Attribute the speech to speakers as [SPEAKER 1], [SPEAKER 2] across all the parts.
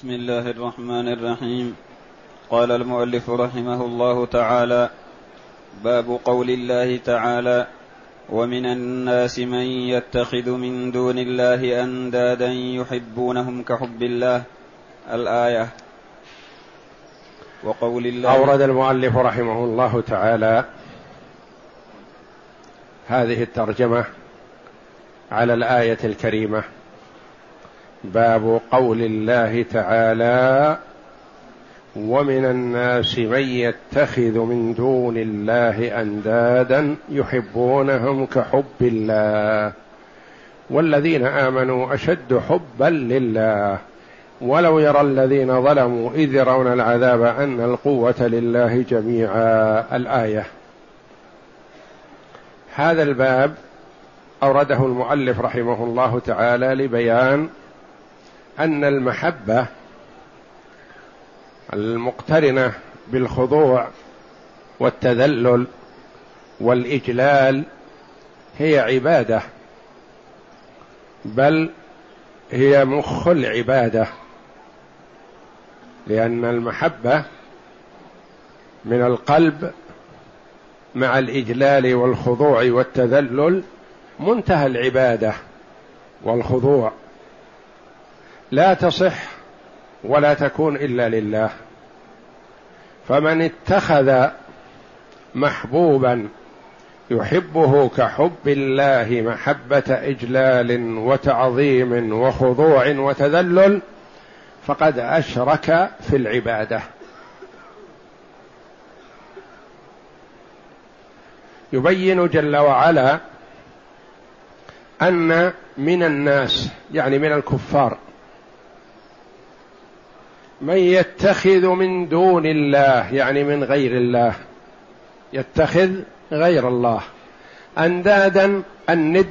[SPEAKER 1] بسم الله الرحمن الرحيم. قال المؤلف رحمه الله تعالى باب قول الله تعالى ومن الناس من يتخذ من دون الله أندادا يحبونهم كحب الله. الآية.
[SPEAKER 2] وقول الله أورد المؤلف رحمه الله تعالى هذه الترجمة على الآية الكريمة. باب قول الله تعالى ومن الناس من يتخذ من دون الله أندادا يحبونهم كحب الله والذين آمنوا أشد حبا لله. ولو يرى الذين ظلموا إذ يرون العذاب أن القوة لله جميعا. الآية. هذا الباب أورده المؤلف رحمه الله تعالى لبيان أن المحبة المقترنة بالخضوع والتذلل والإجلال هي عبادة بل هي مخ العبادة لأن المحبة من القلب مع الإجلال والخضوع والتذلل منتهى العبادة والخضوع. لا تصح ولا تكون إلا لله. فمن اتخذ محبوبا يحبه كحب الله محبة إجلال وتعظيم وخضوع وتذلل فقد أشرك في العبادة. يبين جل وعلا أن من الناس يعني من الكفار من يتخذ من دون الله يعني من غير الله يتخذ غير الله. أندادا الند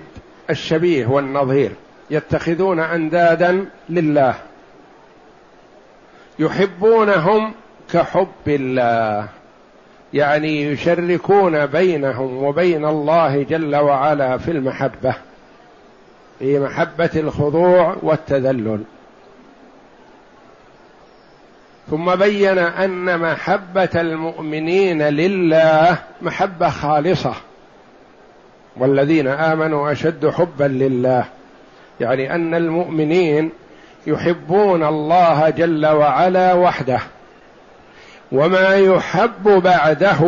[SPEAKER 2] الشبيه والنظير يتخذون أندادا لله. يحبونهم كحب الله يعني يشركون بينهم وبين الله جل وعلا في المحبة في محبة الخضوع والتذلل. ثم بين أن محبة المؤمنين لله محبة خالصة والذين آمنوا أشد حبا لله. يعني أن المؤمنين يحبون الله جل وعلا وحده وما يحب بعده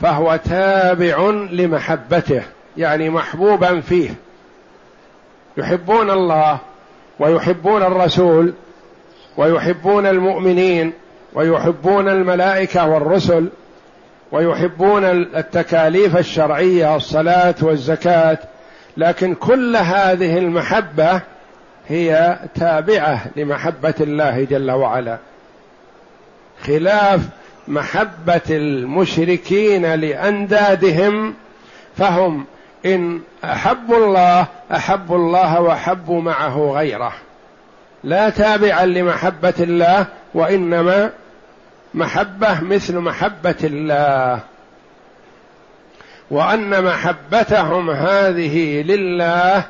[SPEAKER 2] فهو تابع لمحبته يعني محبوبا فيه. يحبون الله ويحبون الرسول ويحبون المؤمنين ويحبون الملائكة والرسل ويحبون التكاليف الشرعية الصلاة والزكاة. لكن كل هذه المحبة هي تابعة لمحبة الله جل وعلا. خلاف محبة المشركين لأندادهم فهم إن أحبوا الله أحبوا الله وحبوا معه غيره. لا تابعا لمحبة الله وإنما محبة مثل محبة الله. وأن محبتهم هذه لله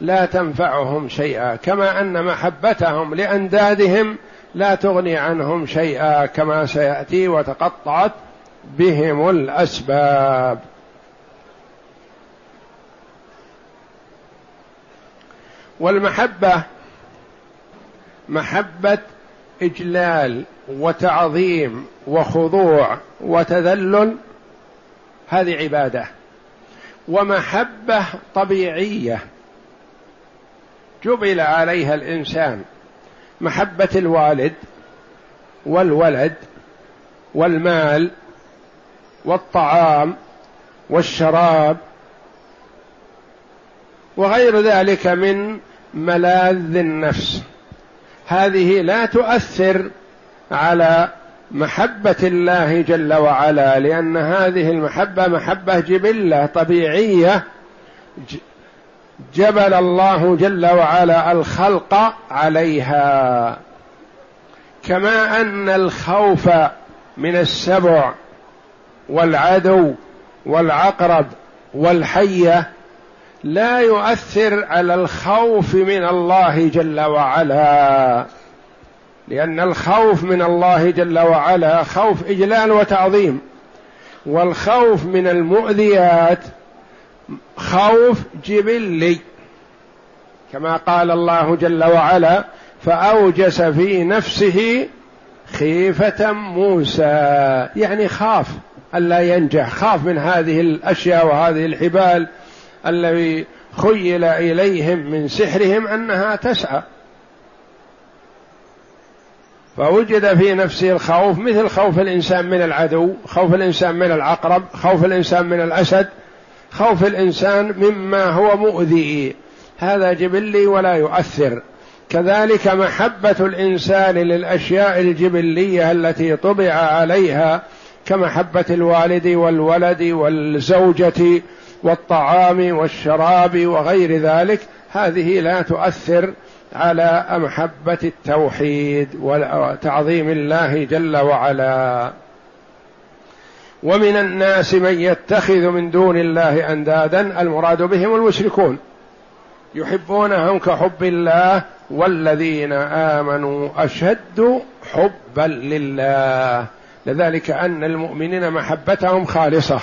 [SPEAKER 2] لا تنفعهم شيئا كما أن محبتهم لأندادهم لا تغني عنهم شيئا كما سيأتي وتقطعت بهم الأسباب. والمحبة محبة إجلال وتعظيم وخضوع وتذلل هذه عبادة. ومحبة طبيعية جبل عليها الإنسان. محبة الوالد والولد والمال والطعام والشراب وغير ذلك من ملاذ النفس. هذه لا تؤثر على محبة الله جل وعلا لأن هذه المحبة محبة جبلة طبيعية. جبل الله جل وعلا الخلق عليها. كما أن الخوف من السبع والعدو والعقرب والحية لا يؤثر على الخوف من الله جل وعلا. لأن الخوف من الله جل وعلا خوف إجلال وتعظيم. والخوف من المؤذيات خوف جبلي. كما قال الله جل وعلا فأوجس في نفسه خيفة موسى. يعني خاف الا ينجح خاف من هذه الأشياء وهذه الحبال. الذي خيل إليهم من سحرهم أنها تسعى. فوجد في نفسه الخوف مثل خوف الإنسان من العدو خوف الإنسان من العقرب خوف الإنسان من الأسد خوف الإنسان مما هو مؤذي. هذا جبلي ولا يؤثر. كذلك محبة الإنسان للأشياء الجبلية التي طبع عليها كمحبة الوالد والولد والزوجة والطعام والشراب وغير ذلك هذه لا تؤثر على محبه التوحيد وتعظيم الله جل وعلا. ومن الناس من يتخذ من دون الله أندادا المراد بهم المشركون. يحبونهم كحب الله والذين آمنوا أشد حبا لله. لذلك أن المؤمنين محبتهم خالصة.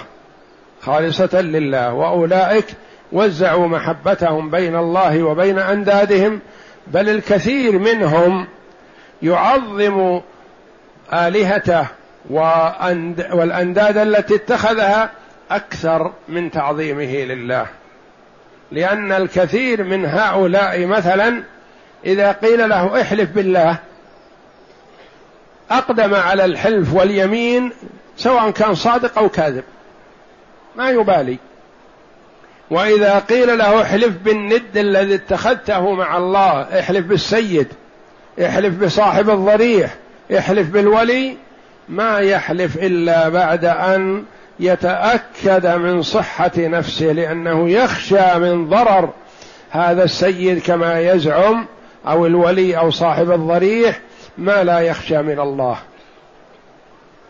[SPEAKER 2] خالصة لله. وأولئك وزعوا محبتهم بين الله وبين أندادهم بل الكثير منهم يعظم آلهته والأنداد التي اتخذها أكثر من تعظيمه لله. لأن الكثير من هؤلاء مثلا إذا قيل له احلف بالله أقدم على الحلف واليمين سواء كان صادق أو كاذب. ما يبالي. وإذا قيل له احلف بالند الذي اتخذته مع الله احلف بالسيد احلف بصاحب الضريح احلف بالولي ما يحلف إلا بعد أن يتأكد من صحة نفسه لأنه يخشى من ضرر هذا السيد كما يزعم أو الولي أو صاحب الضريح ما لا يخشى من الله.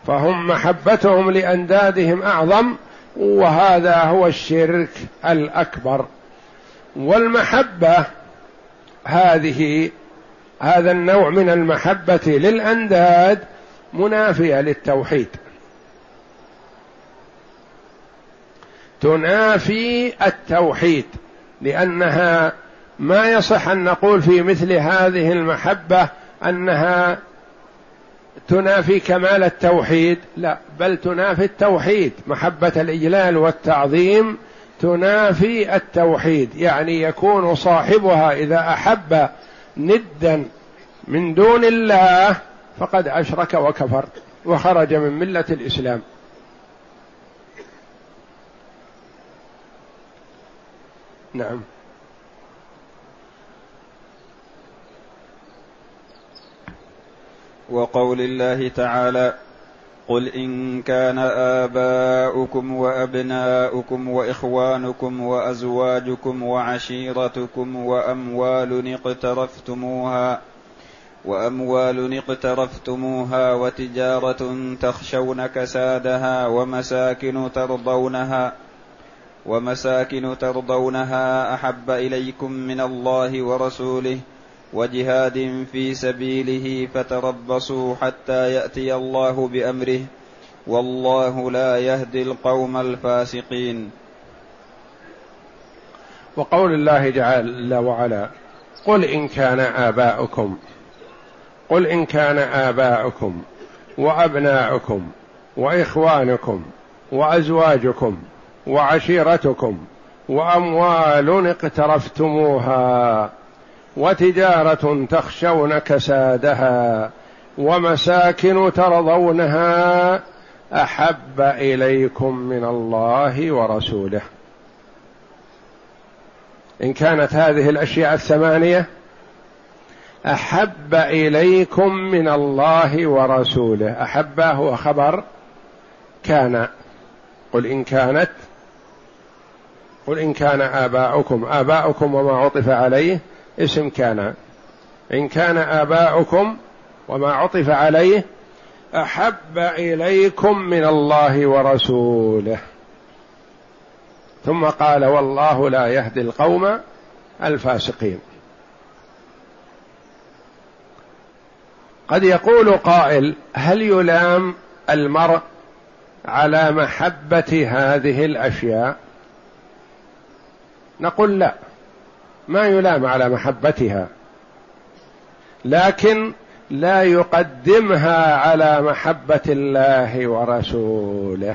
[SPEAKER 2] فهم محبتهم لأندادهم أعظم وهذا هو الشرك الأكبر. والمحبة هذه هذا النوع من المحبة للأنداد منافية للتوحيد. تنافي التوحيد لأنها ما يصح أن نقول في مثل هذه المحبة أنها تنافي كمال التوحيد؟ لا بل تنافي التوحيد. محبة الإجلال والتعظيم تنافي التوحيد يعني يكون صاحبها إذا أحب ندا من دون الله فقد أشرك وكفر وخرج من ملة الإسلام. نعم.
[SPEAKER 1] وقول الله تعالى قل ان كان اباؤكم وابناؤكم واخوانكم وازواجكم وعشيرتكم واموال اقترفتموها واموال اقترفتموها وتجاره تخشون كسادها ومساكن ترضونها ومساكن ترضونها احب اليكم من الله ورسوله وجهاد في سبيله فتربصوا حتى يأتي الله بأمره والله لا يهدي القوم الفاسقين.
[SPEAKER 2] وقول الله جل وعلا قل إن كان آباؤكم قل إن كان آباؤكم وأبناؤكم وإخوانكم وأزواجكم وعشيرتكم وأموال اقترفتموها. وتجارة تخشون كسادها ومساكن ترضونها أحب إليكم من الله ورسوله. إن كانت هذه الأشياء الثمانية أحب إليكم من الله ورسوله. أحب هو خبر كان. قل إن كانت قل إن كان آباؤكم. آباؤكم وما عطف عليه اسم كان. إن كان آباؤكم وما عطف عليه أحب إليكم من الله ورسوله. ثم قال والله لا يهدي القوم الفاسقين. قد يقول قائل هل يلام المرء على محبة هذه الأشياء؟ نقول لا. ما يلام على محبتها لكن لا يقدمها على محبة الله ورسوله.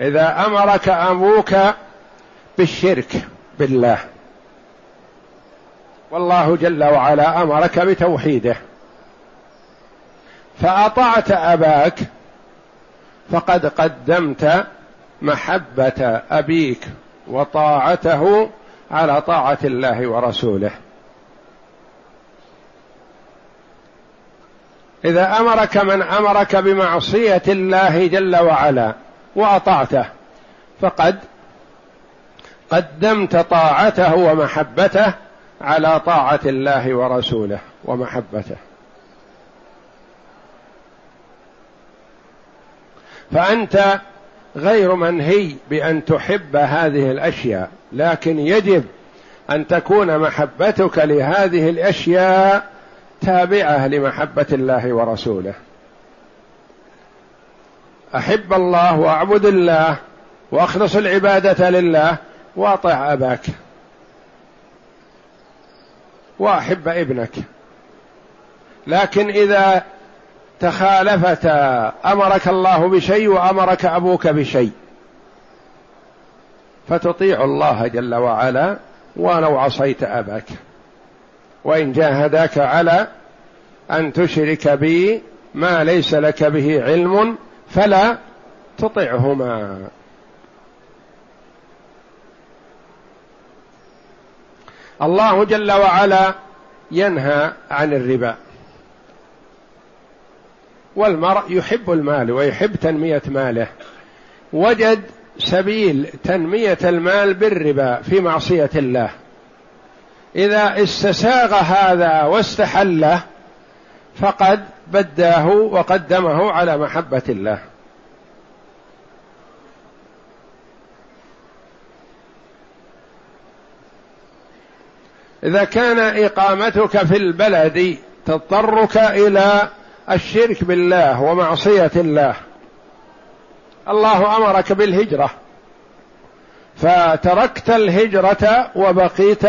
[SPEAKER 2] إذا أمرك أبوك بالشرك بالله والله جل وعلا أمرك بتوحيده. فأطعت أباك فقد قدمت محبة أبيك وطاعته على طاعة الله ورسوله. إذا أمرك من أمرك بمعصية الله جل وعلا واطعته فقد قدمت طاعته ومحبته على طاعة الله ورسوله ومحبته. فأنت غير منهي بأن تحب هذه الأشياء لكن يجب أن تكون محبتك لهذه الأشياء تابعة لمحبة الله ورسوله. أحب الله وأعبد الله وأخلص العبادة لله وأطع أباك. وأحب ابنك. لكن إذا تخالفتا أمرك الله بشيء وأمرك أبوك بشيء. فتطيع الله جل وعلا ولو عصيت أباك. وإن جاهداك على أن تشرك بي ما ليس لك به علم فلا تطعهما. الله جل وعلا ينهى عن الربا. والمرء يحب المال ويحب تنمية ماله. وجد سبيل تنمية المال بالربا في معصية الله. إذا استساغ هذا واستحله فقد بداه وقدمه على محبة الله. إذا كان إقامتك في البلد تضطرك إلى الشرك بالله ومعصية الله. الله أمرك بالهجرة. فتركت الهجرة وبقيت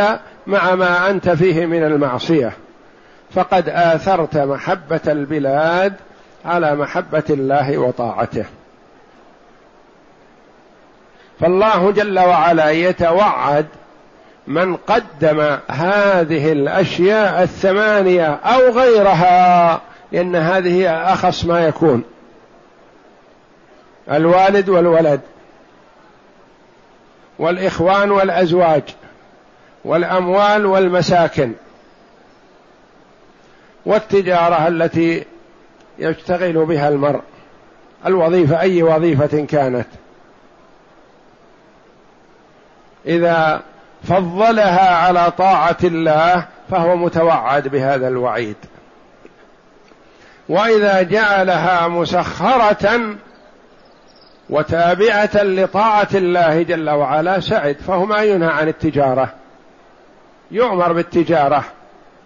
[SPEAKER 2] مع ما أنت فيه من المعصية. فقد آثرت محبة البلاد على محبة الله وطاعته. فالله جل وعلا يتوعد من قدم هذه الأشياء الثمانية أو غيرها. لأن هذه أخص ما يكون. الوالد والولد. والإخوان والأزواج. والأموال والمساكن. والتجارة التي يشتغل بها المرء. الوظيفة أي وظيفة كانت. إذا فضلها على طاعة الله فهو متوعد بهذا الوعيد. وإذا جعلها مسخرة وتابعة لطاعة الله جل وعلا سعد فهو ما ينهى عن التجارة. يؤمر بالتجارة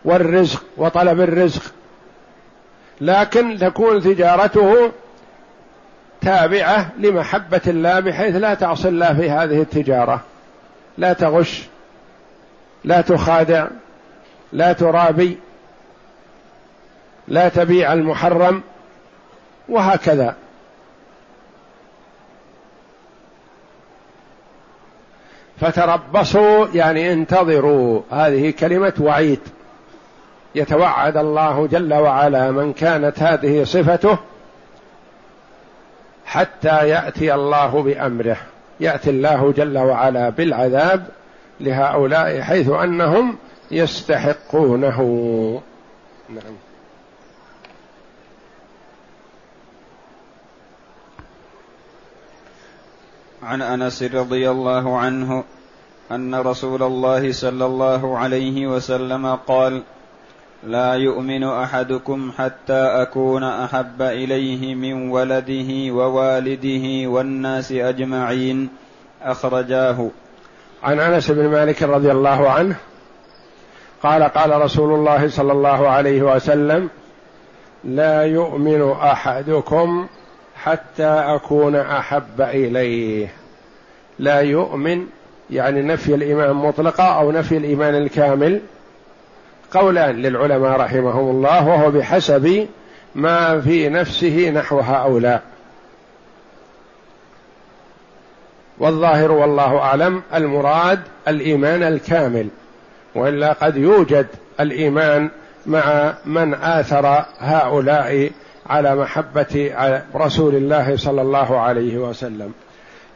[SPEAKER 2] والرزق وطلب الرزق. لكن تكون تجارته تابعة لمحبة الله بحيث لا تعصي الله في هذه التجارة. لا تغش لا تخادع لا ترابي. لا تبيع المحرم وهكذا. فتربصوا يعني انتظروا. هذه كلمة وعيد. يتوعد الله جل وعلا من كانت هذه صفته حتى يأتي الله بأمره. يأتي الله جل وعلا بالعذاب لهؤلاء حيث أنهم يستحقونه. نعم.
[SPEAKER 1] عن أنس رضي الله عنه أن رسول الله صلى الله عليه وسلم قال لا يؤمن أحدكم حتى أكون أحب إليه من ولده ووالده والناس أجمعين. أخرجاه.
[SPEAKER 2] عن أنس بن مالك رضي الله عنه قال قال رسول الله صلى الله عليه وسلم لا يؤمن أحدكم حتى أكون أحب إليه. لا يؤمن يعني نفي الإيمان مطلقه أو نفي الإيمان الكامل. قولان للعلماء رحمهم الله وهو بحسب ما في نفسه نحو هؤلاء والظاهر والله أعلم المراد الإيمان الكامل. وإلا قد يوجد الإيمان مع من آثر هؤلاء على محبة رسول الله صلى الله عليه وسلم.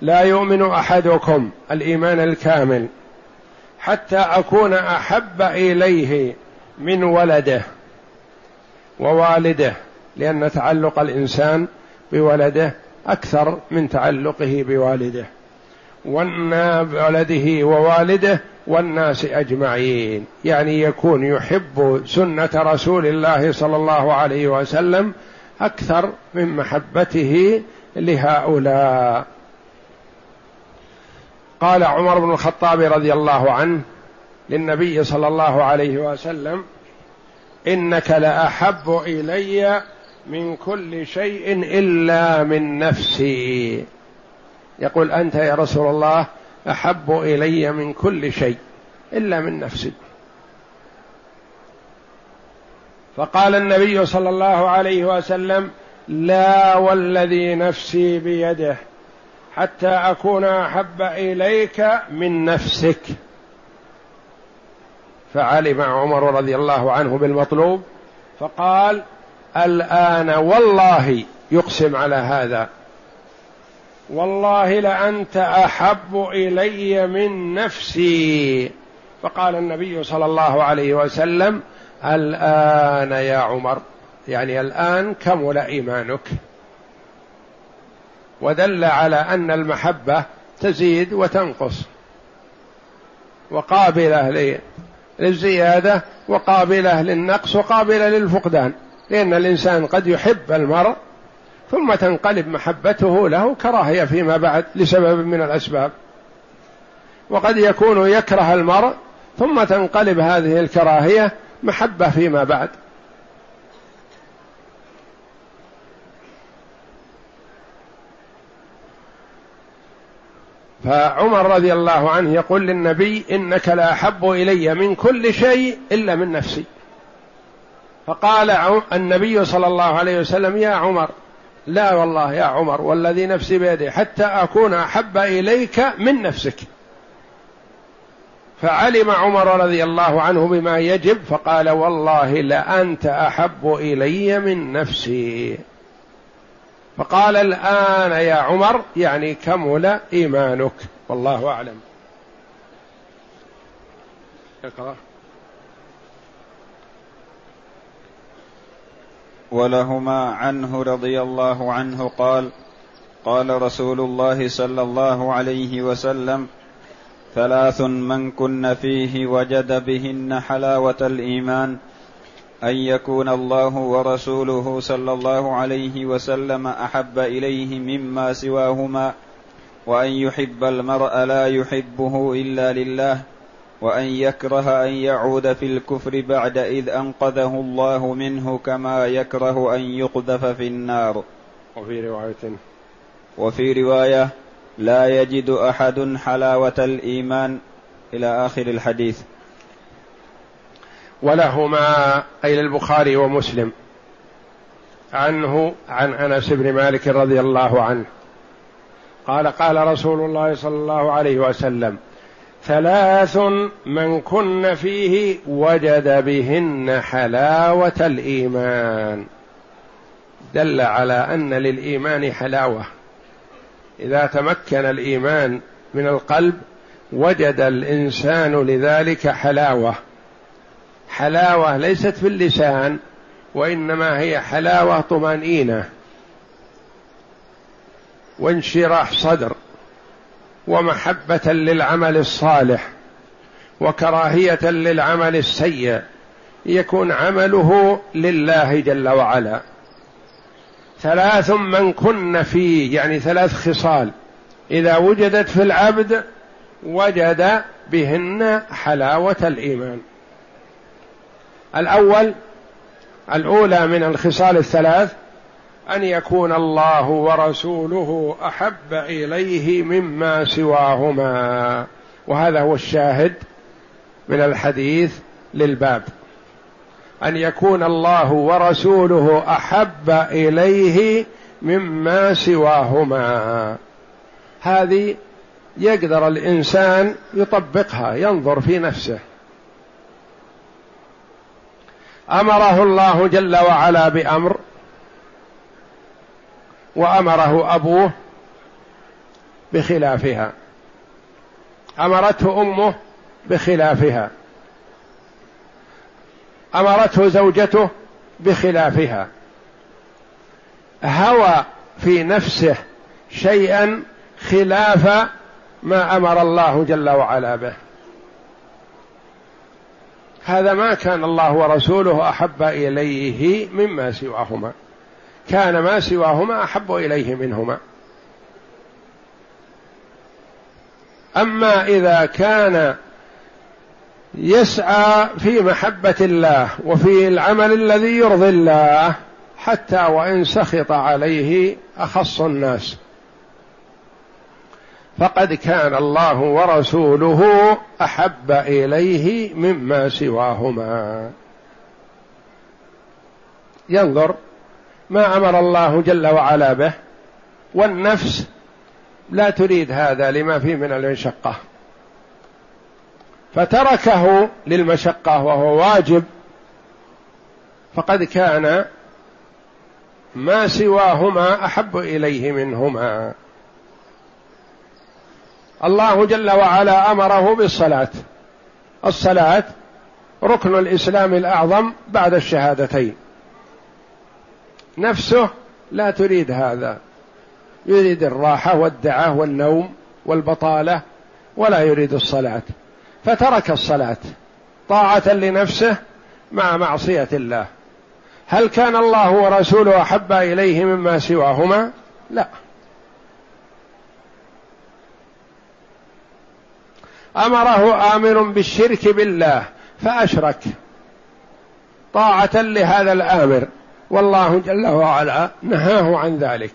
[SPEAKER 2] لا يؤمن أحدكم الإيمان الكامل حتى أكون أحب إليه من ولده ووالده لأن تعلق الإنسان بولده أكثر من تعلقه بوالده ولده ووالده والناس أجمعين. يعني يكون يحب سنة رسول الله صلى الله عليه وسلم أكثر من محبته لهؤلاء. قال عمر بن الخطاب رضي الله عنه للنبي صلى الله عليه وسلم إنك لأحب إلي من كل شيء إلا من نفسي. يقول أنت يا رسول الله أحب إلي من كل شيء إلا من نفسي. فقال النبي صلى الله عليه وسلم لا والذي نفسي بيده حتى أكون أحب إليك من نفسك. فعلم عمر رضي الله عنه بالمطلوب فقال الآن والله يقسم على هذا. والله لأنت أحب إلي من نفسي. فقال النبي صلى الله عليه وسلم الآن يا عمر يعني الآن كمل إيمانك؟ ودل على أن المحبة تزيد وتنقص وقابلة للزيادة وقابلة للنقص وقابلة للفقدان لأن الإنسان قد يحب المرء ثم تنقلب محبته له كراهية فيما بعد لسبب من الأسباب. وقد يكون يكره المرء ثم تنقلب هذه الكراهية محبة فيما بعد. فعمر رضي الله عنه يقول للنبي إنك لاحب إلي من كل شيء إلا من نفسي. فقال النبي صلى الله عليه وسلم يا عمر لا والله يا عمر والذي نفسي بيده حتى أكون أحب إليك من نفسك. فعلم عمر رضي الله عنه بما يجب فقال والله لأنت أحب إلي من نفسي. فقال الآن يا عمر يعني كمل إيمانك. والله أعلم. اقرأ.
[SPEAKER 1] ولهما عنه رضي الله عنه قال قال رسول الله صلى الله عليه وسلم ثلاث من كن فيه وجد بهن حلاوة الإيمان أن يكون الله ورسوله صلى الله عليه وسلم أحب إليه مما سواهما وأن يحب المرء لا يحبه إلا لله وأن يكره أن يعود في الكفر بعد إذ أنقذه الله منه كما يكره أن يقذف في النار.
[SPEAKER 2] وفي رواية
[SPEAKER 1] وفي رواية لا يجد أحد حلاوة الإيمان إلى آخر الحديث.
[SPEAKER 2] ولهما أي للبخاري ومسلم عنه عن أنس بن مالك رضي الله عنه. قال قال رسول الله صلى الله عليه وسلم ثلاث من كن فيه وجد بهن حلاوة الإيمان. دل على أن للإيمان حلاوة. إذا تمكن الإيمان من القلب وجد الإنسان لذلك حلاوة. حلاوة ليست في اللسان وإنما هي حلاوة طمأنينة. وانشراح صدر ومحبة للعمل الصالح وكراهية للعمل السيء يكون عمله لله جل وعلا. ثلاث من كن فيه يعني ثلاث خصال. إذا وجدت في العبد وجد بهن حلاوة الإيمان. الأول الأولى من الخصال الثلاث أن يكون الله ورسوله أحب إليه مما سواهما. وهذا هو الشاهد من الحديث للباب. أن يكون الله ورسوله أحب إليه مما سواهما. هذه يقدر الإنسان يطبقها ينظر في نفسه. أمره الله جل وعلا بأمر وأمره أبوه بخلافها. أمرته أمه بخلافها. أمرته زوجته بخلافها. هوى في نفسه شيئا خلاف ما أمر الله جل وعلا به. هذا ما كان الله ورسوله أحب إليه مما سواهما. كان ما سواهما أحب إليه منهما. أما إذا كان يسعى في محبة الله وفي العمل الذي يرضي الله حتى وإن سخط عليه أخص الناس. فقد كان الله ورسوله أحب إليه مما سواهما. ينظر ما أمر الله جل وعلا به والنفس لا تريد هذا لما فيه من المشقه فتركه للمشقة وهو واجب. فقد كان ما سواهما أحب إليه منهما. الله جل وعلا أمره بالصلاة. الصلاة ركن الإسلام الأعظم بعد الشهادتين. نفسه لا تريد هذا. يريد الراحة والدعه والنوم والبطالة ولا يريد الصلاة. فترك الصلاة طاعة لنفسه مع معصية الله. هل كان الله ورسوله أحب إليه مما سواهما؟ لا. أمره أمر بالشرك بالله فأشرك. طاعة لهذا الآمر والله جل وعلا نهاه عن ذلك.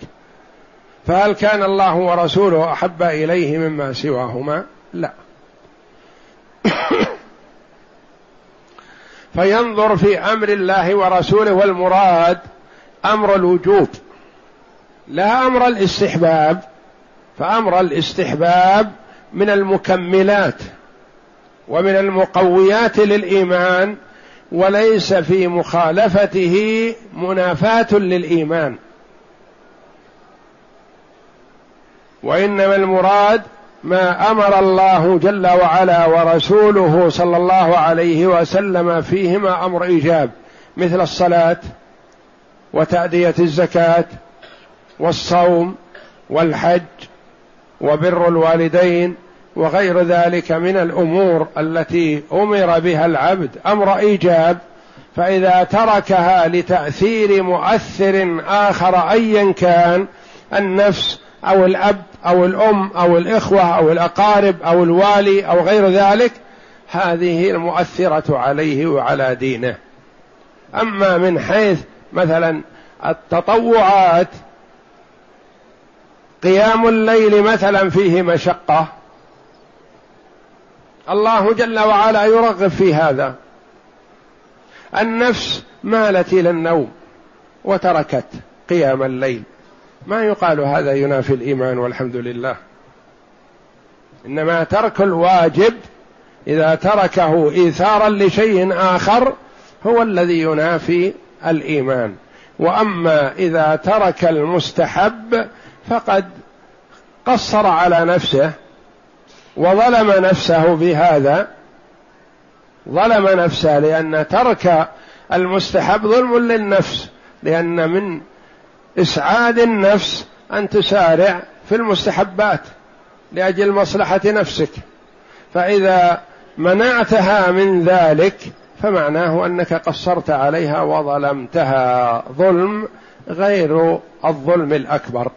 [SPEAKER 2] فهل كان الله ورسوله أحب إليه مما سواهما؟ لا. فينظر في أمر الله ورسوله والمراد أمر الوجوب لا أمر الاستحباب. فأمر الاستحباب من المكملات ومن المقويات للإيمان وليس في مخالفته منافاة للإيمان. وإنما المراد ما أمر الله جل وعلا ورسوله صلى الله عليه وسلم فيهما أمر إيجاب مثل الصلاة وتأدية الزكاة والصوم والحج وبر الوالدين وغير ذلك من الأمور التي أمر بها العبد. أمر إيجاب فإذا تركها لتأثير مؤثر آخر ايا كان النفس أو الأب أو الأم أو الإخوة أو الأقارب أو الوالي أو غير ذلك هذه المؤثرة عليه وعلى دينه. أما من حيث مثلا التطوعات قيام الليل مثلا فيه مشقة الله جل وعلا يرغب في هذا. النفس مالت إلى النوم وتركت قيام الليل. ما يقال هذا ينافي الإيمان والحمد لله. إنما ترك الواجب إذا تركه إيثارا لشيء آخر هو الذي ينافي الإيمان. وأما إذا ترك المستحب فقد قصر على نفسه وظلم نفسه بهذا. ظلم نفسه لأن ترك المستحب ظلم للنفس لأن من إسعاد النفس أن تسارع في المستحبات لأجل مصلحة نفسك. فإذا منعتها من ذلك فمعناه أنك قصرت عليها وظلمتها. ظلم غير الظلم الأكبر.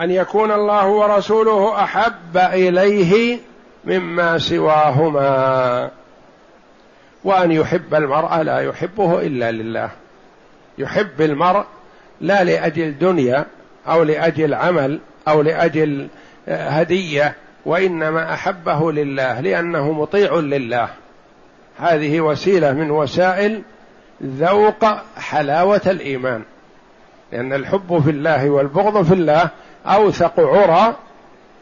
[SPEAKER 2] أن يكون الله ورسوله أحب إليه مما سواهما. وأن يحب المرء لا يحبه إلا لله. يحب المرء لا لأجل دنيا أو لأجل عمل أو لأجل هدية وإنما أحبه لله لأنه مطيع لله. هذه وسيلة من وسائل ذوق حلاوة الإيمان. لأن الحب في الله والبغض في الله أوثق عرى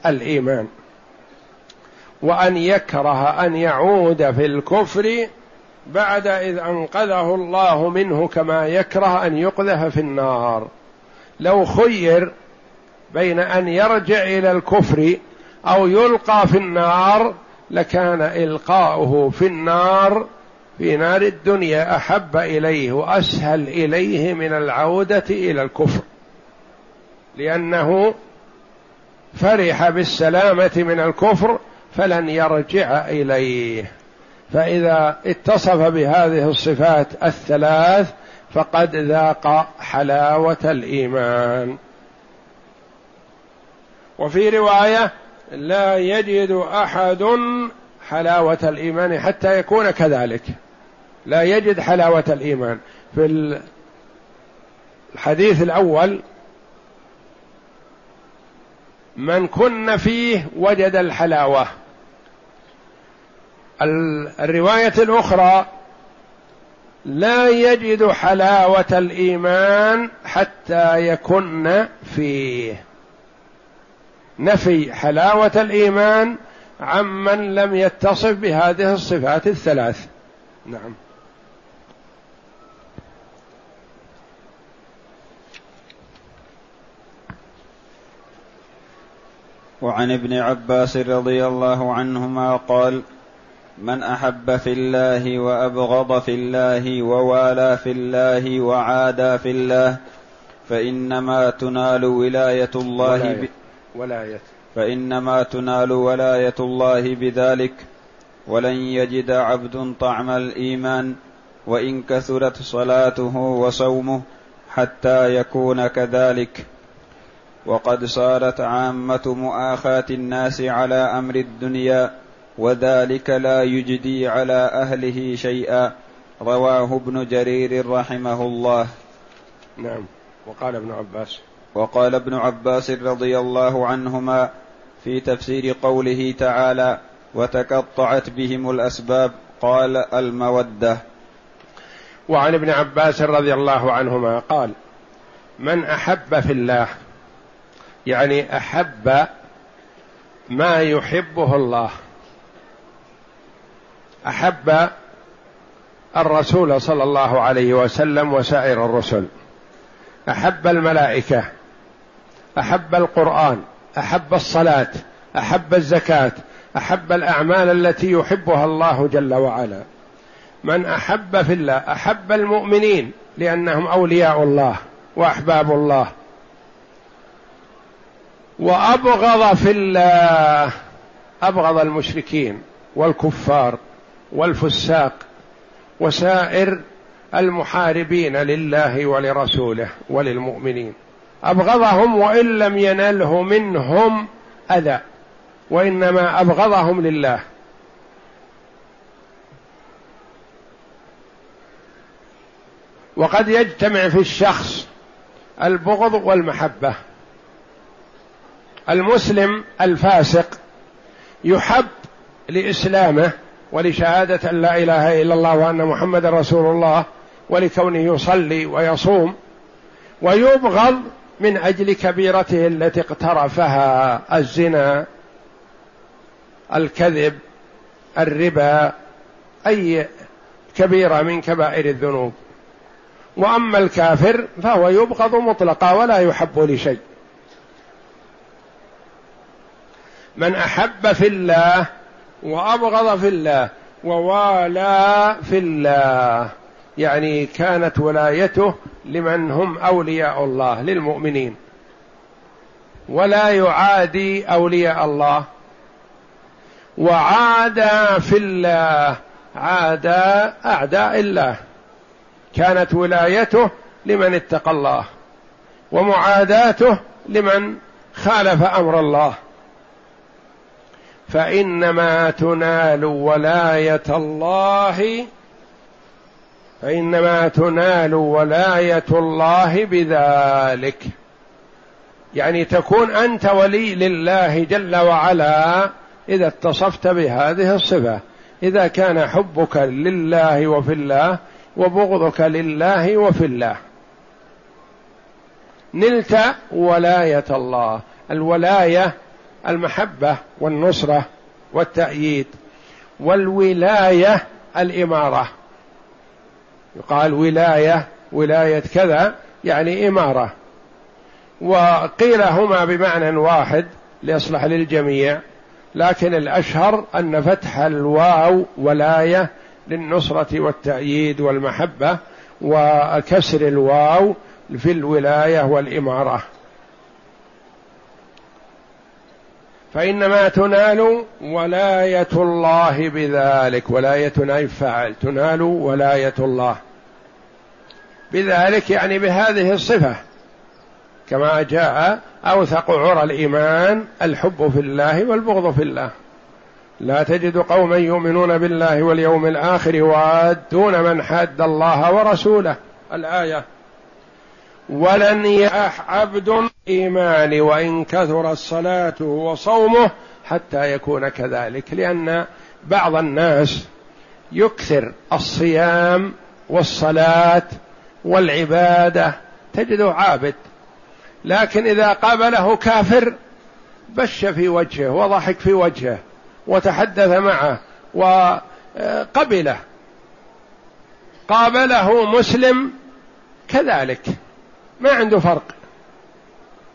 [SPEAKER 2] الإيمان. وأن يكره أن يعود في الكفر بعد إذ أنقذه الله منه كما يكره أن يقذف في النار. لو خير بين أن يرجع إلى الكفر أو يلقى في النار لكان إلقاؤه في النار في نار الدنيا أحب إليه وأسهل إليه من العودة إلى الكفر. لأنه فرح بالسلامة من الكفر فلن يرجع إليه. فإذا اتصف بهذه الصفات الثلاث فقد ذاق حلاوة الإيمان. وفي رواية لا يجد أحد حلاوة الإيمان حتى يكون كذلك. لا يجد حلاوة الإيمان. في الحديث الأول من كن فيه وجد الحلاوة. الرواية الأخرى لا يجد حلاوة الإيمان حتى يكن فيه. نفي حلاوة الإيمان عمن لم يتصف بهذه الصفات الثلاث. نعم.
[SPEAKER 1] وعن ابن عباس رضي الله عنهما قال من أحب في الله وأبغض في الله ووالى في الله وعادى في الله فإنما تنال ولاية الله ولاية, ب... ولاية. فإنما تنال ولاية الله بذلك ولن يجد عبد طعم الإيمان وإن كثرت صلاته وصومه حتى يكون كذلك. وقد صارت عامة مؤاخاة الناس على أمر الدنيا وذلك لا يجدي على أهله شيئا. رواه ابن جرير رحمه الله.
[SPEAKER 2] نعم. وقال ابن عباس.
[SPEAKER 1] وقال ابن عباس رضي الله عنهما في تفسير قوله تعالى وتقطعت بهم الأسباب قال المودة.
[SPEAKER 2] وعن ابن عباس رضي الله عنهما قال من أحب في الله يعني أحب ما يحبه الله أحب الرسول صلى الله عليه وسلم وسائر الرسل. أحب الملائكة أحب القرآن أحب الصلاة أحب الزكاة أحب الأعمال التي يحبها الله جل وعلا. من أحب في الله أحب المؤمنين لأنهم أولياء الله وأحباب الله. وأبغض في الله أبغض المشركين والكفار. والفساق وسائر المحاربين لله ولرسوله وللمؤمنين. أبغضهم وإن لم ينله منهم أذى وإنما أبغضهم لله. وقد يجتمع في الشخص البغض والمحبة. المسلم الفاسق يحب لإسلامه ولشهادة ان لا إله إلا الله وأن محمد رسول الله ولكونه يصلي ويصوم ويبغض من أجل كبيرته التي اقترفها الزنا الكذب الربا أي كبيره من كبائر الذنوب. وأما الكافر فهو يبغض مطلقا ولا يحب لشيء. من أحب في الله وأبغض في الله ووالى في الله. يعني كانت ولايته لمن هم أولياء الله للمؤمنين. ولا يعادي أولياء الله. وعادى في الله عادى أعداء الله. كانت ولايته لمن اتقى الله ومعاداته لمن خالف أمر الله. فإنما تنال ولاية الله فإنما تنال ولاية الله بذلك. يعني تكون أنت ولي لله جل وعلا إذا اتصفت بهذه الصفة. إذا كان حبك لله وفي الله وبغضك لله وفي الله. نلت ولاية الله. الولاية المحبة والنصرة والتأييد والولاية الإمارة. يقال ولاية ولاية كذا يعني إمارة. وقيل هما بمعنى واحد ليصلح للجميع لكن الأشهر أن فتح الواو ولاية للنصرة والتأييد والمحبة وكسر الواو في الولاية والإمارة. فإنما تنال ولاية الله بذلك ولاية نائب فاعل تنال ولاية الله. بذلك يعني بهذه الصفة كما جاء أوثق عرى الإيمان الحب في الله والبغض في الله. لا تجد قوما يؤمنون بالله واليوم الآخر يوادون من حاد الله ورسوله. الآية ولن يأح عبد إيمان وإن كثر صلاته وصومه حتى يكون كذلك لأن بعض الناس يكثر الصيام والصلاة والعبادة. تجده عابد لكن إذا قابله كافر بش في وجهه وضحك في وجهه وتحدث معه وقبله. قابله مسلم كذلك. ما عنده فرق.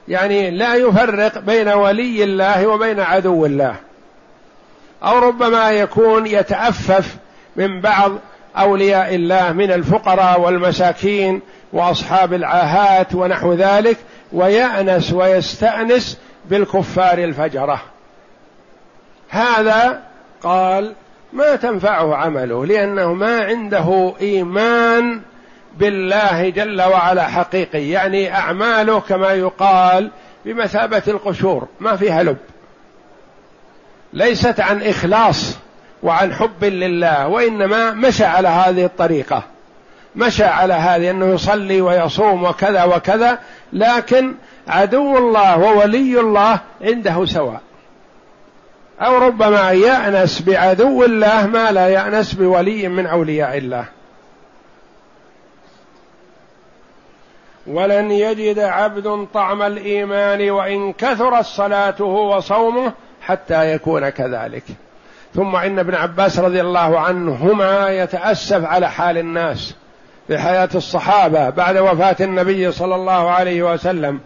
[SPEAKER 2] يعني لا يفرق بين ولي الله وبين عدو الله. أو ربما يكون يتأفف من بعض أولياء الله من الفقراء والمساكين وأصحاب العاهات ونحو ذلك ويأنس ويستأنس بالكفار الفجرة. هذا قال ما تنفعه عمله لأنه ما عنده إيمان بالله جل وعلا حقيقي. يعني أعماله كما يقال بمثابة القشور ما فيها لب. ليست عن إخلاص وعن حب لله وإنما مشى على هذه الطريقة. مشى على هذه أنه يصلي ويصوم وكذا وكذا لكن عدو الله وولي الله عنده سواء. أو ربما يأنس بعدو الله ما لا يأنس بولي من أولياء الله. ولن يجد عبد طعم الإيمان وإن كثرت صلاته وصومه حتى يكون كذلك. ثم إن ابن عباس رضي الله عنهما يتأسف على حال الناس في حياه الصحابة بعد وفاة النبي صلى الله عليه وسلم.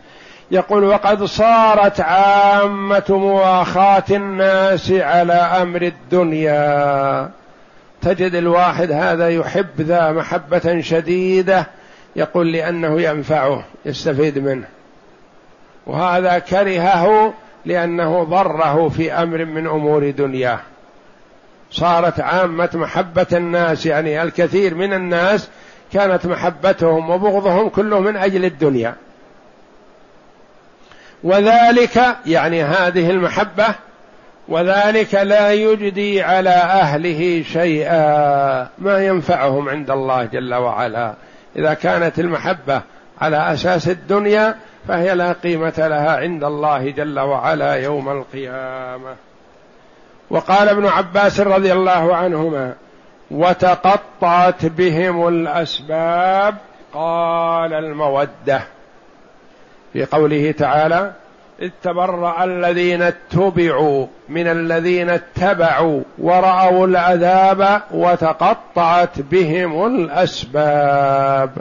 [SPEAKER 2] يقول وقد صارت عامة مواخاة الناس على أمر الدنيا. تجد الواحد هذا يحب ذا محبة شديدة يقول لأنه ينفعه يستفيد منه. وهذا كرهه لأنه ضره في أمر من أمور دنياه. صارت عامة محبة الناس يعني الكثير من الناس كانت محبتهم وبغضهم كله من أجل الدنيا. وذلك يعني هذه المحبة وذلك لا يجدي على أهله شيئا ما ينفعهم عند الله جل وعلا. إذا كانت المحبة على أساس الدنيا فهي لا قيمة لها عند الله جل وعلا يوم القيامة. وقال ابن عباس رضي الله عنهما وتقطعت بهم الأسباب قال المودة. في قوله تعالى إذ تبرأ الذين اتبعوا من الذين اتبعوا ورأوا العذاب وتقطعت بهم الأسباب.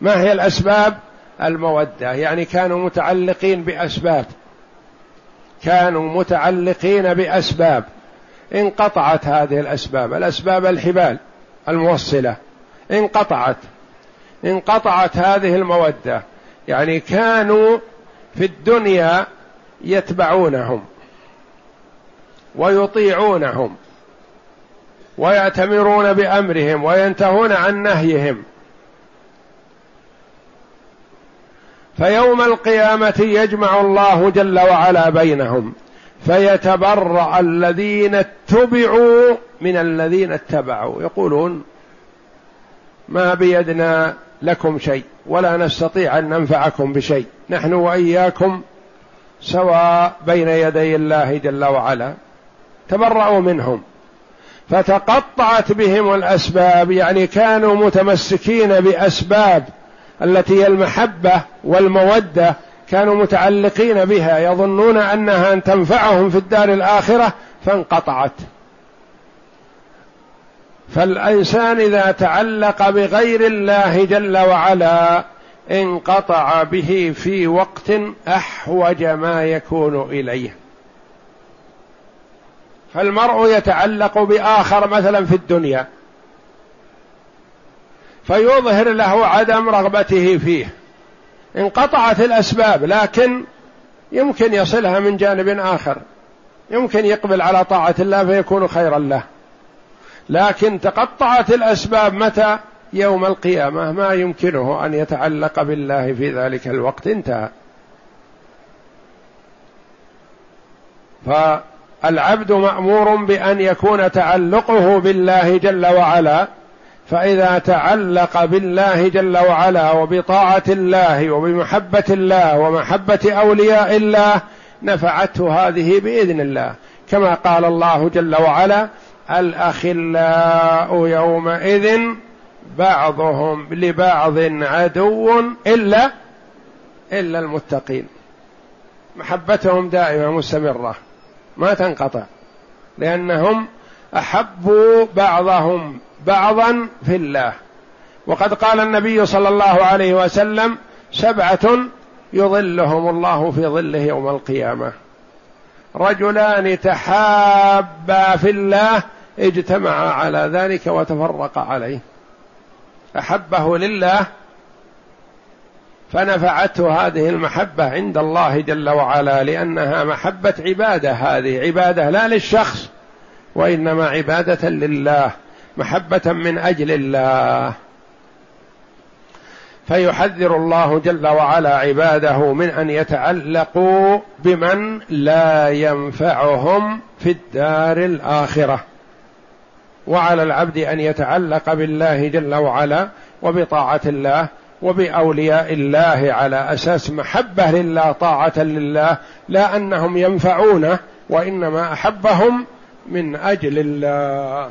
[SPEAKER 2] ما هي الأسباب؟ المودة. يعني كانوا متعلقين بأسباب. كانوا متعلقين بأسباب. انقطعت هذه الأسباب. الأسباب الحبال الموصلة. انقطعت. انقطعت هذه المودة. يعني كانوا في الدنيا يتبعونهم ويطيعونهم ويأتمرون بأمرهم وينتهون عن نهيهم. فيوم القيامة يجمع الله جل وعلا بينهم فيتبرأ الذين اتبعوا من الذين اتبعوا. يقولون ما بيدنا لكم شيء ولا نستطيع أن ننفعكم بشيء. نحن وإياكم سواء بين يدي الله جل وعلا تبرأوا منهم. فتقطعت بهم الأسباب يعني كانوا متمسكين بأسباب التي هي المحبة والمودة كانوا متعلقين بها يظنون أنها أن تنفعهم في الدار الآخرة فانقطعت. فالإنسان إذا تعلق بغير الله جل وعلا انقطع به في وقت أحوج ما يكون إليه. فالمرء يتعلق بآخر مثلا في الدنيا فيظهر له عدم رغبته فيه. انقطعت الأسباب لكن يمكن يصلها من جانب آخر يمكن يقبل على طاعة الله فيكون خيرا له. لكن تقطعت الأسباب متى؟ يوم القيامة. ما يمكنه أن يتعلق بالله في ذلك الوقت. انتهى. فالعبد مأمور بأن يكون تعلقه بالله جل وعلا. فإذا تعلق بالله جل وعلا وبطاعة الله وبمحبة الله ومحبة أولياء الله نفعته هذه بإذن الله. كما قال الله جل وعلا الأخلاء يومئذ بعضهم لبعض عدو إلا إلا المتقين. محبتهم دائمة مستمرة ما تنقطع لأنهم احبوا بعضهم بعضا في الله. وقد قال النبي صلى الله عليه وسلم سبعة يظلهم الله في ظله يوم القيامة. رجلان تحابا في الله اجتمعا على ذلك وتفرقا عليه. أحبه لله فنفعته هذه المحبة عند الله جل وعلا لأنها محبة عبادة هذه. عبادة لا للشخص وإنما عبادة لله محبة من أجل الله. فيحذر الله جل وعلا عباده من أن يتعلقوا بمن لا ينفعهم في الدار الآخرة. وعلى العبد أن يتعلق بالله جل وعلا وبطاعة الله وبأولياء الله على أساس محبة لله طاعة لله لا أنهم ينفعونه وإنما أحبهم من أجل الله.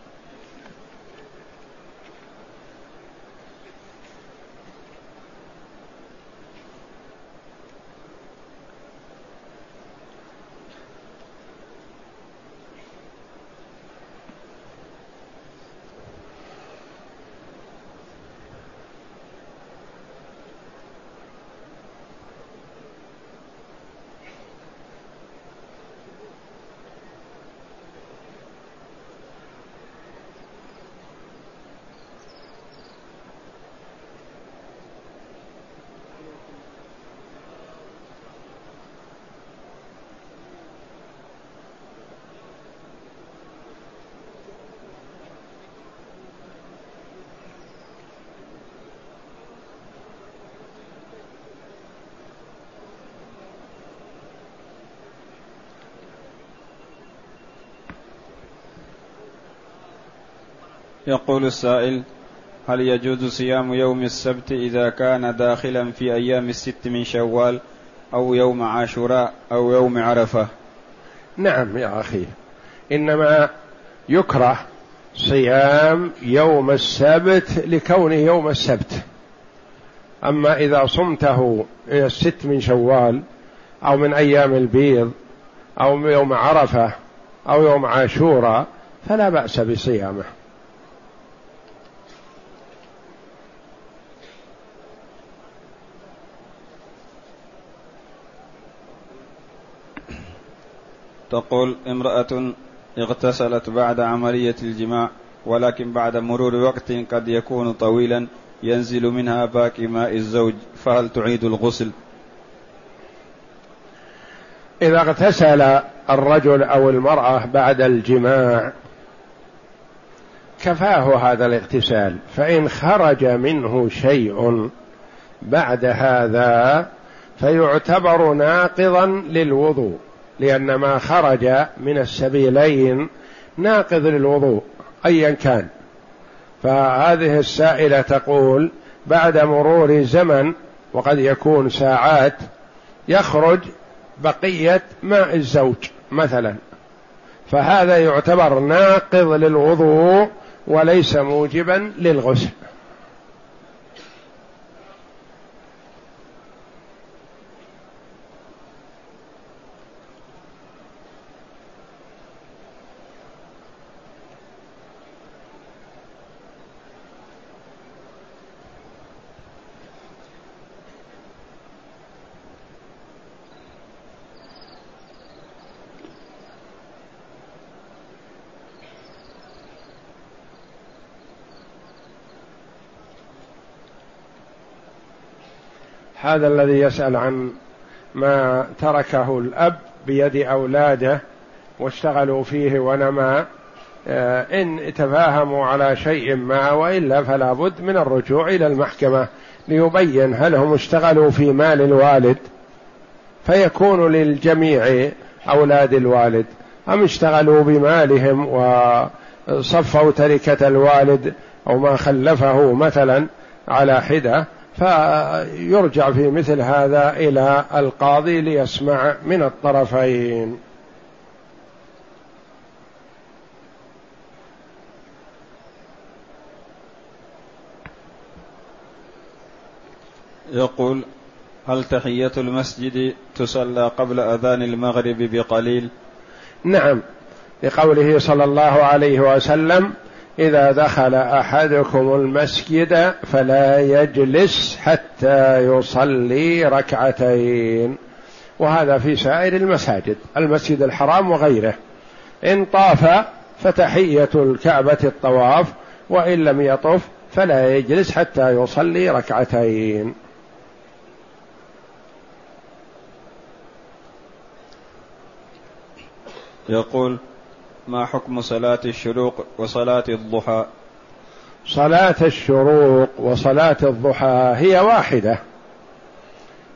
[SPEAKER 1] يقول السائل هل يجوز صيام يوم السبت إذا كان داخلا في أيام الست من شوال أو يوم عاشوراء أو يوم عرفة؟
[SPEAKER 2] نعم يا أخي إنما يكره صيام يوم السبت لكونه يوم السبت. أما إذا صمته الست من شوال أو من أيام البيض أو يوم عرفة أو يوم عاشوراء فلا بأس بصيامه.
[SPEAKER 1] تقول امرأة اغتسلت بعد عملية الجماع ولكن بعد مرور وقت قد يكون طويلا ينزل منها باقي ماء الزوج فهل تعيد الغسل؟
[SPEAKER 2] إذا اغتسل الرجل أو المرأة بعد الجماع كفاه هذا الاغتسال فإن خرج منه شيء بعد هذا فيعتبر ناقضا للوضوء. لأن ما خرج من السبيلين ناقض للوضوء أيا كان. فهذه السائلة تقول بعد مرور زمن وقد يكون ساعات يخرج بقية ماء الزوج مثلا. فهذا يعتبر ناقض للوضوء وليس موجبا للغسل. هذا الذي يسأل عن ما تركه الأب بيد أولاده واشتغلوا فيه ونما آه، إن تفاهموا على شيء ما وإلا فلا بد من الرجوع إلى المحكمة ليبين هل هم اشتغلوا في مال الوالد فيكون للجميع أولاد الوالد أم اشتغلوا بمالهم وصفوا تركة الوالد أو ما خلفه مثلا على حدة فيرجع في مثل هذا إلى القاضي ليسمع من الطرفين
[SPEAKER 1] يقول هل تحية المسجد تصلى قبل أذان المغرب بقليل؟
[SPEAKER 2] نعم لقوله صلى الله عليه وسلم إذا دخل أحدكم المسجد فلا يجلس حتى يصلي ركعتين. وهذا في سائر المساجد المسجد الحرام وغيره. إن طاف فتحية الكعبة الطواف وإن لم يطف فلا يجلس حتى يصلي ركعتين.
[SPEAKER 1] يقول ما حكم صلاة الشروق وصلاة الضحى؟
[SPEAKER 2] صلاة الشروق وصلاة الضحى هي واحدة.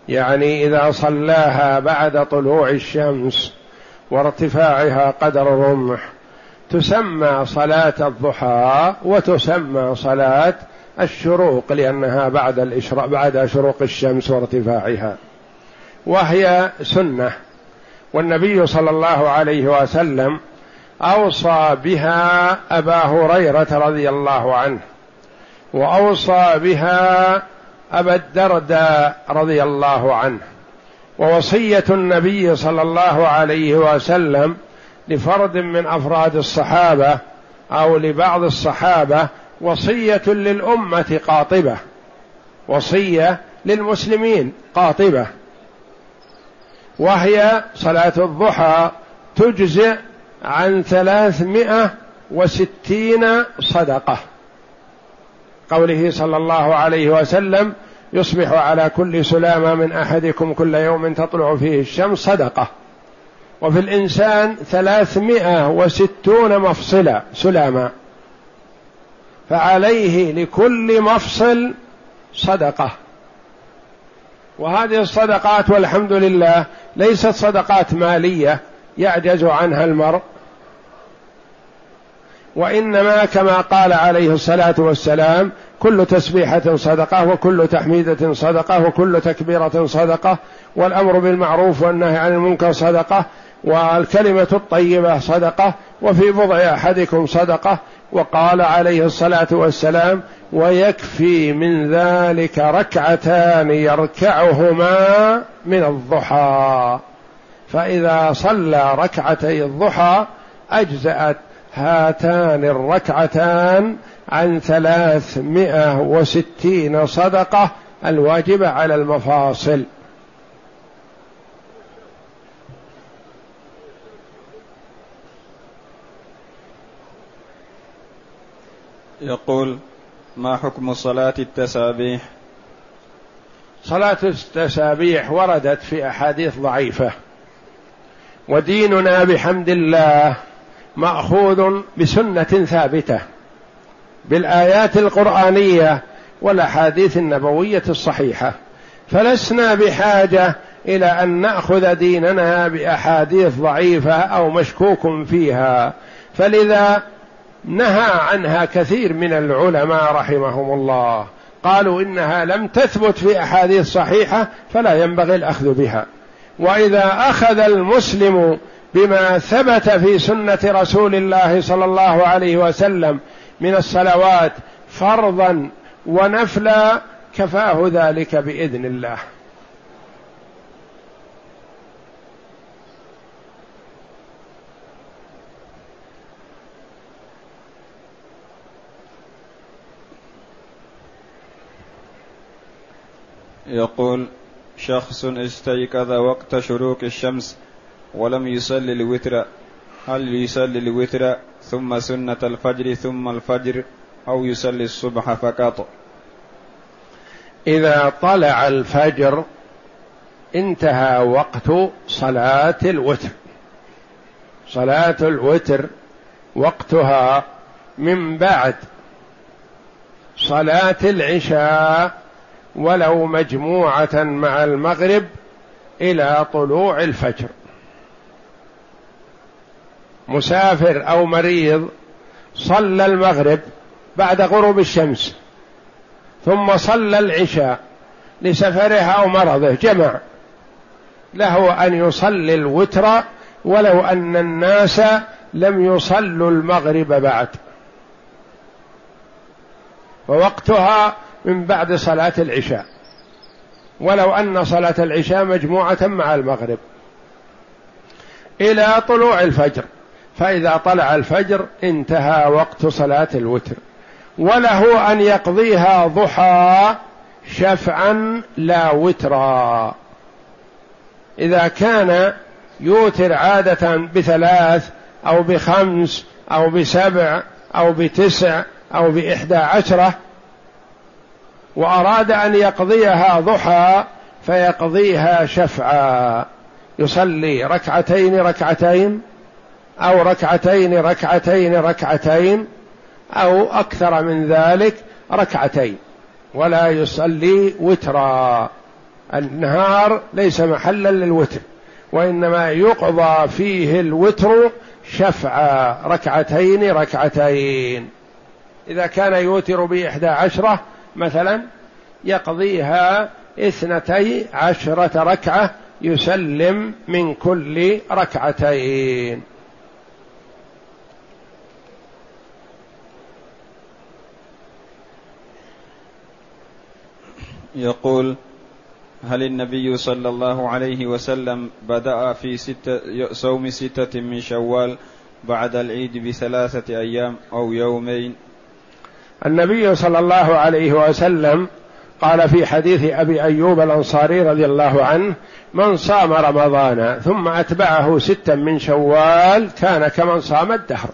[SPEAKER 2] يعني إذا صلاها بعد طلوع الشمس وارتفاعها قدر الرمح تسمى صلاة الضحى وتسمى صلاة الشروق لأنها بعد الإشراق بعد شروق الشمس وارتفاعها. وهي سنة. والنبي صلى الله عليه وسلم أوصى بها أبا هريرة رضي الله عنه وأوصى بها أبا الدرداء رضي الله عنه. ووصية النبي صلى الله عليه وسلم لفرد من أفراد الصحابة أو لبعض الصحابة وصية للأمة قاطبة وصية للمسلمين قاطبة. وهي صلاة الضحى تجزئ عن ثلاثمائة وستين صدقة. قوله صلى الله عليه وسلم يصبح على كل سلامة من أحدكم كل يوم تطلع فيه الشمس صدقة. وفي الإنسان ثلاثمائة وستون مفصلة سلامة. فعليه لكل مفصل صدقة. وهذه الصدقات والحمد لله ليست صدقات مالية يعجز عنها المرء. وإنما كما قال عليه الصلاة والسلام كل تسبيحة صدقة وكل تحميدة صدقة وكل تكبيرة صدقة والأمر بالمعروف والنهي عن المنكر صدقة والكلمة الطيبة صدقة وفي بضع أحدكم صدقة. وقال عليه الصلاة والسلام ويكفي من ذلك ركعتان يركعهما من الضحى. فإذا صلى ركعتي الضحى أجزأت هاتان الركعتان عن ثلاثمائة وستين صدقة الواجبة على المفاصل.
[SPEAKER 1] يقول ما حكم صلاة التسابيح؟
[SPEAKER 2] صلاة التسابيح وردت في أحاديث ضعيفة. وديننا بحمد الله مأخوذ بسنة ثابتة بالآيات القرآنية والأحاديث النبوية الصحيحة. فلسنا بحاجة إلى أن نأخذ ديننا بأحاديث ضعيفة أو مشكوك فيها. فلذا نهى عنها كثير من العلماء رحمهم الله. قالوا إنها لم تثبت في أحاديث صحيحة فلا ينبغي الأخذ بها. وإذا أخذ المسلم بما ثبت في سنة رسول الله صلى الله عليه وسلم من الصلوات فرضا ونفلا كفاه ذلك بإذن الله.
[SPEAKER 1] يقول شخص استيقظ وقت شروق الشمس ولم يصلي الوتر. هل يصلي الوتر ثم سنة الفجر ثم الفجر أو يصلي الصبح فقط؟
[SPEAKER 2] إذا طلع الفجر انتهى وقت صلاة الوتر. صلاة الوتر وقتها من بعد صلاة العشاء ولو مجموعة مع المغرب إلى طلوع الفجر. مسافر أو مريض صلى المغرب بعد غروب الشمس ثم صلى العشاء لسفره أو مرضه جمع. له أن يصلي الوتر ولو أن الناس لم يصلوا المغرب بعد. ووقتها من بعد صلاة العشاء. ولو أن صلاة العشاء مجموعة مع المغرب. إلى طلوع الفجر. فإذا طلع الفجر انتهى وقت صلاة الوتر. وله أن يقضيها ضحى شفعا لا وترا. إذا كان يوتر عادة بثلاث أو بخمس أو بسبع أو بتسع أو بإحدى عشرة وأراد أن يقضيها ضحى فيقضيها شفعا. يصلي ركعتين ركعتين أو ركعتين ركعتين ركعتين أو أكثر من ذلك ركعتين. ولا يصلي وترا. النهار ليس محلا للوتر وإنما يقضى فيه الوتر شفعا ركعتين ركعتين. إذا كان يوتر بإحدى عشرة مثلا يقضيها اثنتي عشرة ركعة يسلم من كل ركعتين.
[SPEAKER 1] يقول هل النبي صلى الله عليه وسلم بدأ في ستة صوم ستة من شوال بعد العيد بثلاثة أيام أو يومين؟
[SPEAKER 2] النبي صلى الله عليه وسلم قال في حديث أبي أيوب الأنصاري رضي الله عنه من صام رمضان ثم أتبعه ستا من شوال كان كمن صام الدهر.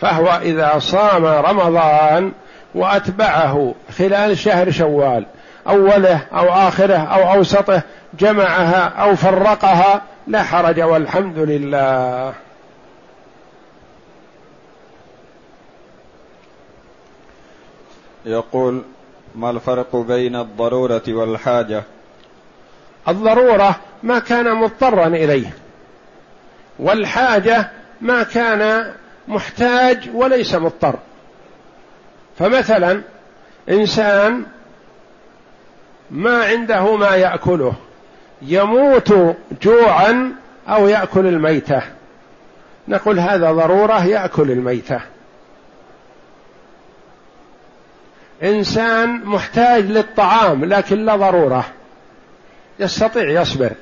[SPEAKER 2] فهو إذا صام رمضان وأتبعه خلال شهر شوال أوله أو آخره أو أوسطه جمعها أو فرقها لا حرج والحمد لله.
[SPEAKER 1] يقول ما الفرق بين الضرورة والحاجة؟
[SPEAKER 2] الضرورة ما كان مضطرا إليه والحاجة ما كان محتاج وليس مضطر. فمثلا إنسان ما عنده ما يأكله يموت جوعا أو يأكل الميتة. نقول هذا ضرورة يأكل الميتة. إنسان محتاج للطعام لكن لا ضرورة. يستطيع يصبر.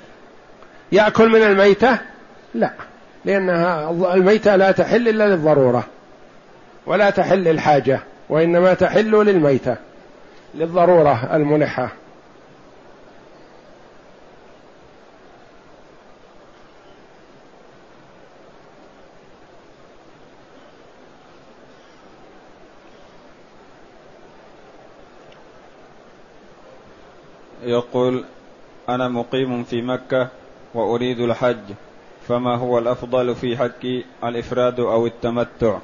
[SPEAKER 2] يأكل من الميتة؟ لا. لانها الميتة لا تحل إلا للضرورة ولا تحل للحاجة وإنما تحل للميتة للضرورة الملحة.
[SPEAKER 1] يقول أنا مقيم في مكة وأريد الحج فما هو الأفضل في حج الإفراد أو التمتع؟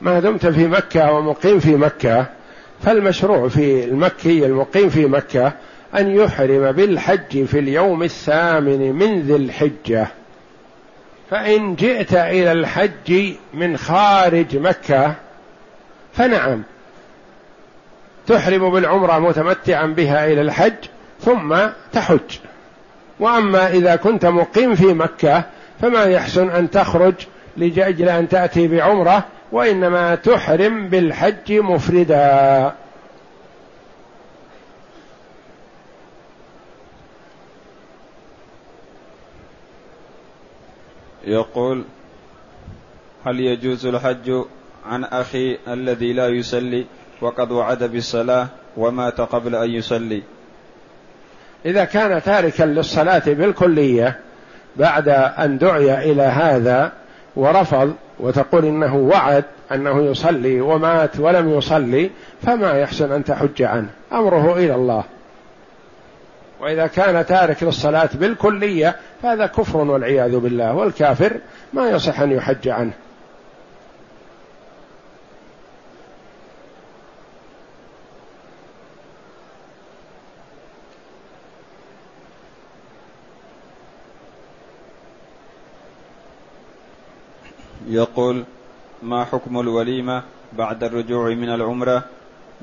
[SPEAKER 2] ما دمت في مكة ومقيم في مكة فالمشروع في المكي المقيم في مكة أن يحرم بالحج في اليوم الثامن من ذي الحجة. فإن جئت إلى الحج من خارج مكة فنعم تحرم بالعمرة متمتعا بها إلى الحج ثم تحج. وأما إذا كنت مقيم في مكة فما يحسن أن تخرج لأجل أن تأتي بعمرة وإنما تحرم بالحج مفردا.
[SPEAKER 1] يقول هل يجوز الحج عن أخي الذي لا يصلي؟ وقد وعد بالصلاة ومات قبل أن يصلي.
[SPEAKER 2] إذا كان تاركا للصلاة بالكلية بعد أن دعي إلى هذا ورفض وتقول إنه وعد أنه يصلي ومات ولم يصلي فما يحسن أن تحج عنه. أمره إلى الله. وإذا كان تارك للصلاة بالكلية فهذا كفر والعياذ بالله والكافر ما يصح أن يحج عنه.
[SPEAKER 1] يقول ما حكم الوليمة بعد الرجوع من العمرة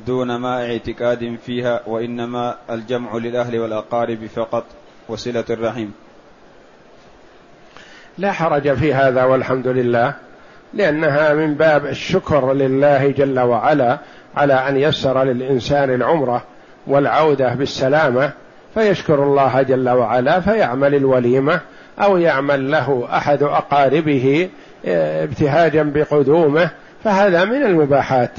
[SPEAKER 1] دون ما اعتقاد فيها وإنما الجمع للأهل والأقارب فقط وصلة الرحم؟
[SPEAKER 2] لا حرج في هذا والحمد لله لأنها من باب الشكر لله جل وعلا على أن يسر للإنسان العمرة والعودة بالسلامة فيشكر الله جل وعلا فيعمل الوليمة أو يعمل له أحد أقاربه ابتهاجا بقدومه فهذا من المباحات.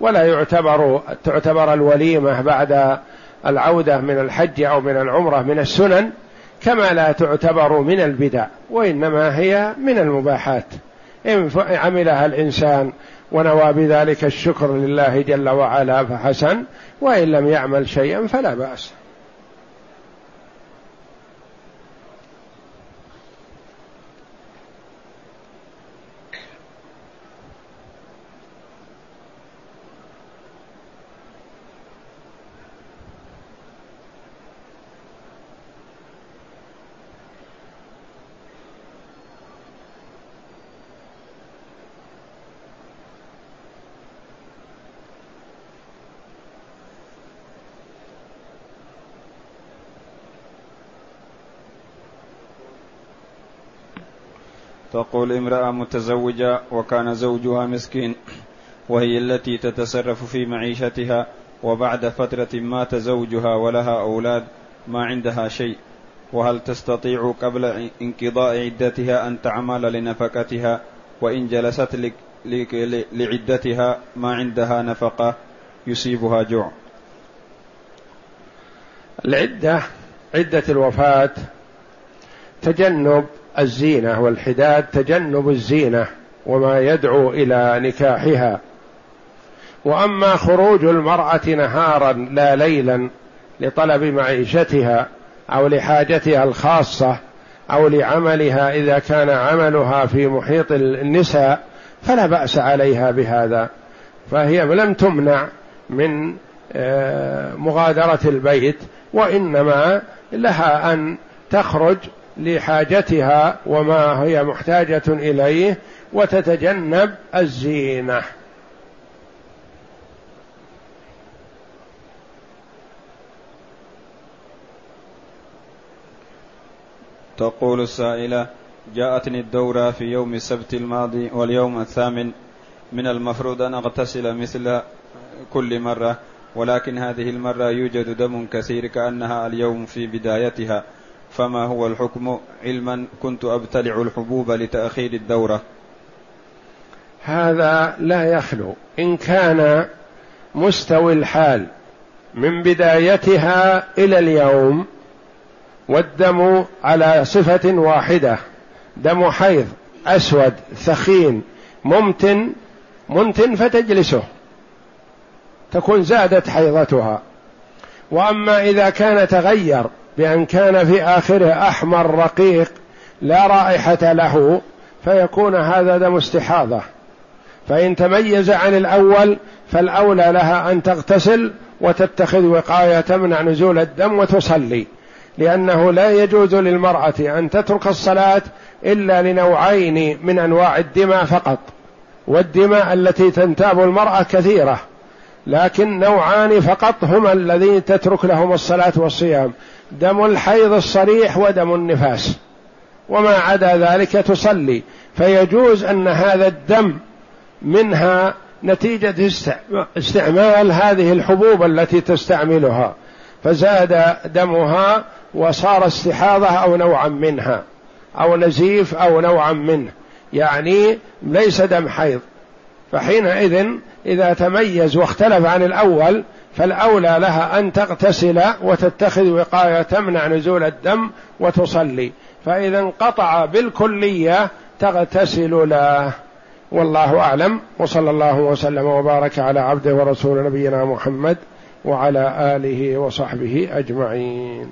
[SPEAKER 2] ولا يعتبر تعتبر الوليمة بعد العودة من الحج أو من العمرة من السنن كما لا تعتبر من البدع وإنما هي من المباحات. إن عملها الإنسان ونوى بذلك الشكر لله جل وعلا فحسن وإن لم يعمل شيئا فلا بأس.
[SPEAKER 1] تقول امرأة متزوجة وكان زوجها مسكين وهي التي تتصرف في معيشتها وبعد فترة مات زوجها ولها أولاد ما عندها شيء. وهل تستطيع قبل انقضاء عدتها أن تعمل لنفقتها؟ وإن جلست لعدتها ما عندها نفقة؟ يصيبها جوع.
[SPEAKER 2] العدة عدة الوفاة تجنب الزينة والحداد تجنب الزينة وما يدعو إلى نكاحها. وأما خروج المرأة نهارا لا ليلا لطلب معيشتها أو لحاجتها الخاصة أو لعملها إذا كان عملها في محيط النساء فلا بأس عليها بهذا. فهي لم تمنع من آه، مغادرة البيت وإنما لها أن تخرج لحاجتها وما هي محتاجة إليه وتتجنب الزينة.
[SPEAKER 1] تقول السائلة جاءتني الدورة في يوم السبت الماضي واليوم الثامن. من المفروض أن أغتسل مثل كل مرة ولكن هذه المرة يوجد دم كثير كأنها اليوم في بدايتها. فما هو الحكم علما كنت أبتلع الحبوب لتأخير الدورة؟
[SPEAKER 2] هذا لا يخلو. إن كان مستوي الحال من بدايتها إلى اليوم والدم على صفة واحدة دم حيض أسود ثخين ممتن منتن فتجلسه. تكون زادت حيضتها. وأما إذا كان تغير بأن كان في آخره أحمر رقيق لا رائحة له فيكون هذا دم استحاضة فإن تميز عن الأول فالأولى لها أن تغتسل وتتخذ وقاية تمنع نزول الدم وتصلي لأنه لا يجوز للمرأة أن تترك الصلاة إلا لنوعين من أنواع الدماء فقط والدماء التي تنتاب المرأة كثيرة لكن نوعان فقط هما الذين تترك لهم الصلاة والصيام. دم الحيض الصريح ودم النفاس. وما عدا ذلك تصلي. فيجوز أن هذا الدم منها نتيجة استعمال هذه الحبوب التي تستعملها. فزاد دمها وصار استحاضة أو نوعا منها. أو نزيف أو نوعا منه. يعني ليس دم حيض. فحينئذ إذا تميز واختلف عن الأول فالأولى لها أن تغتسل وتتخذ وقاية تمنع نزول الدم وتصلي. فإذا انقطع بالكلية تغتسل له. والله أعلم. وصلى الله وسلم وبارك على عبده ورسول نبينا محمد وعلى آله وصحبه أجمعين.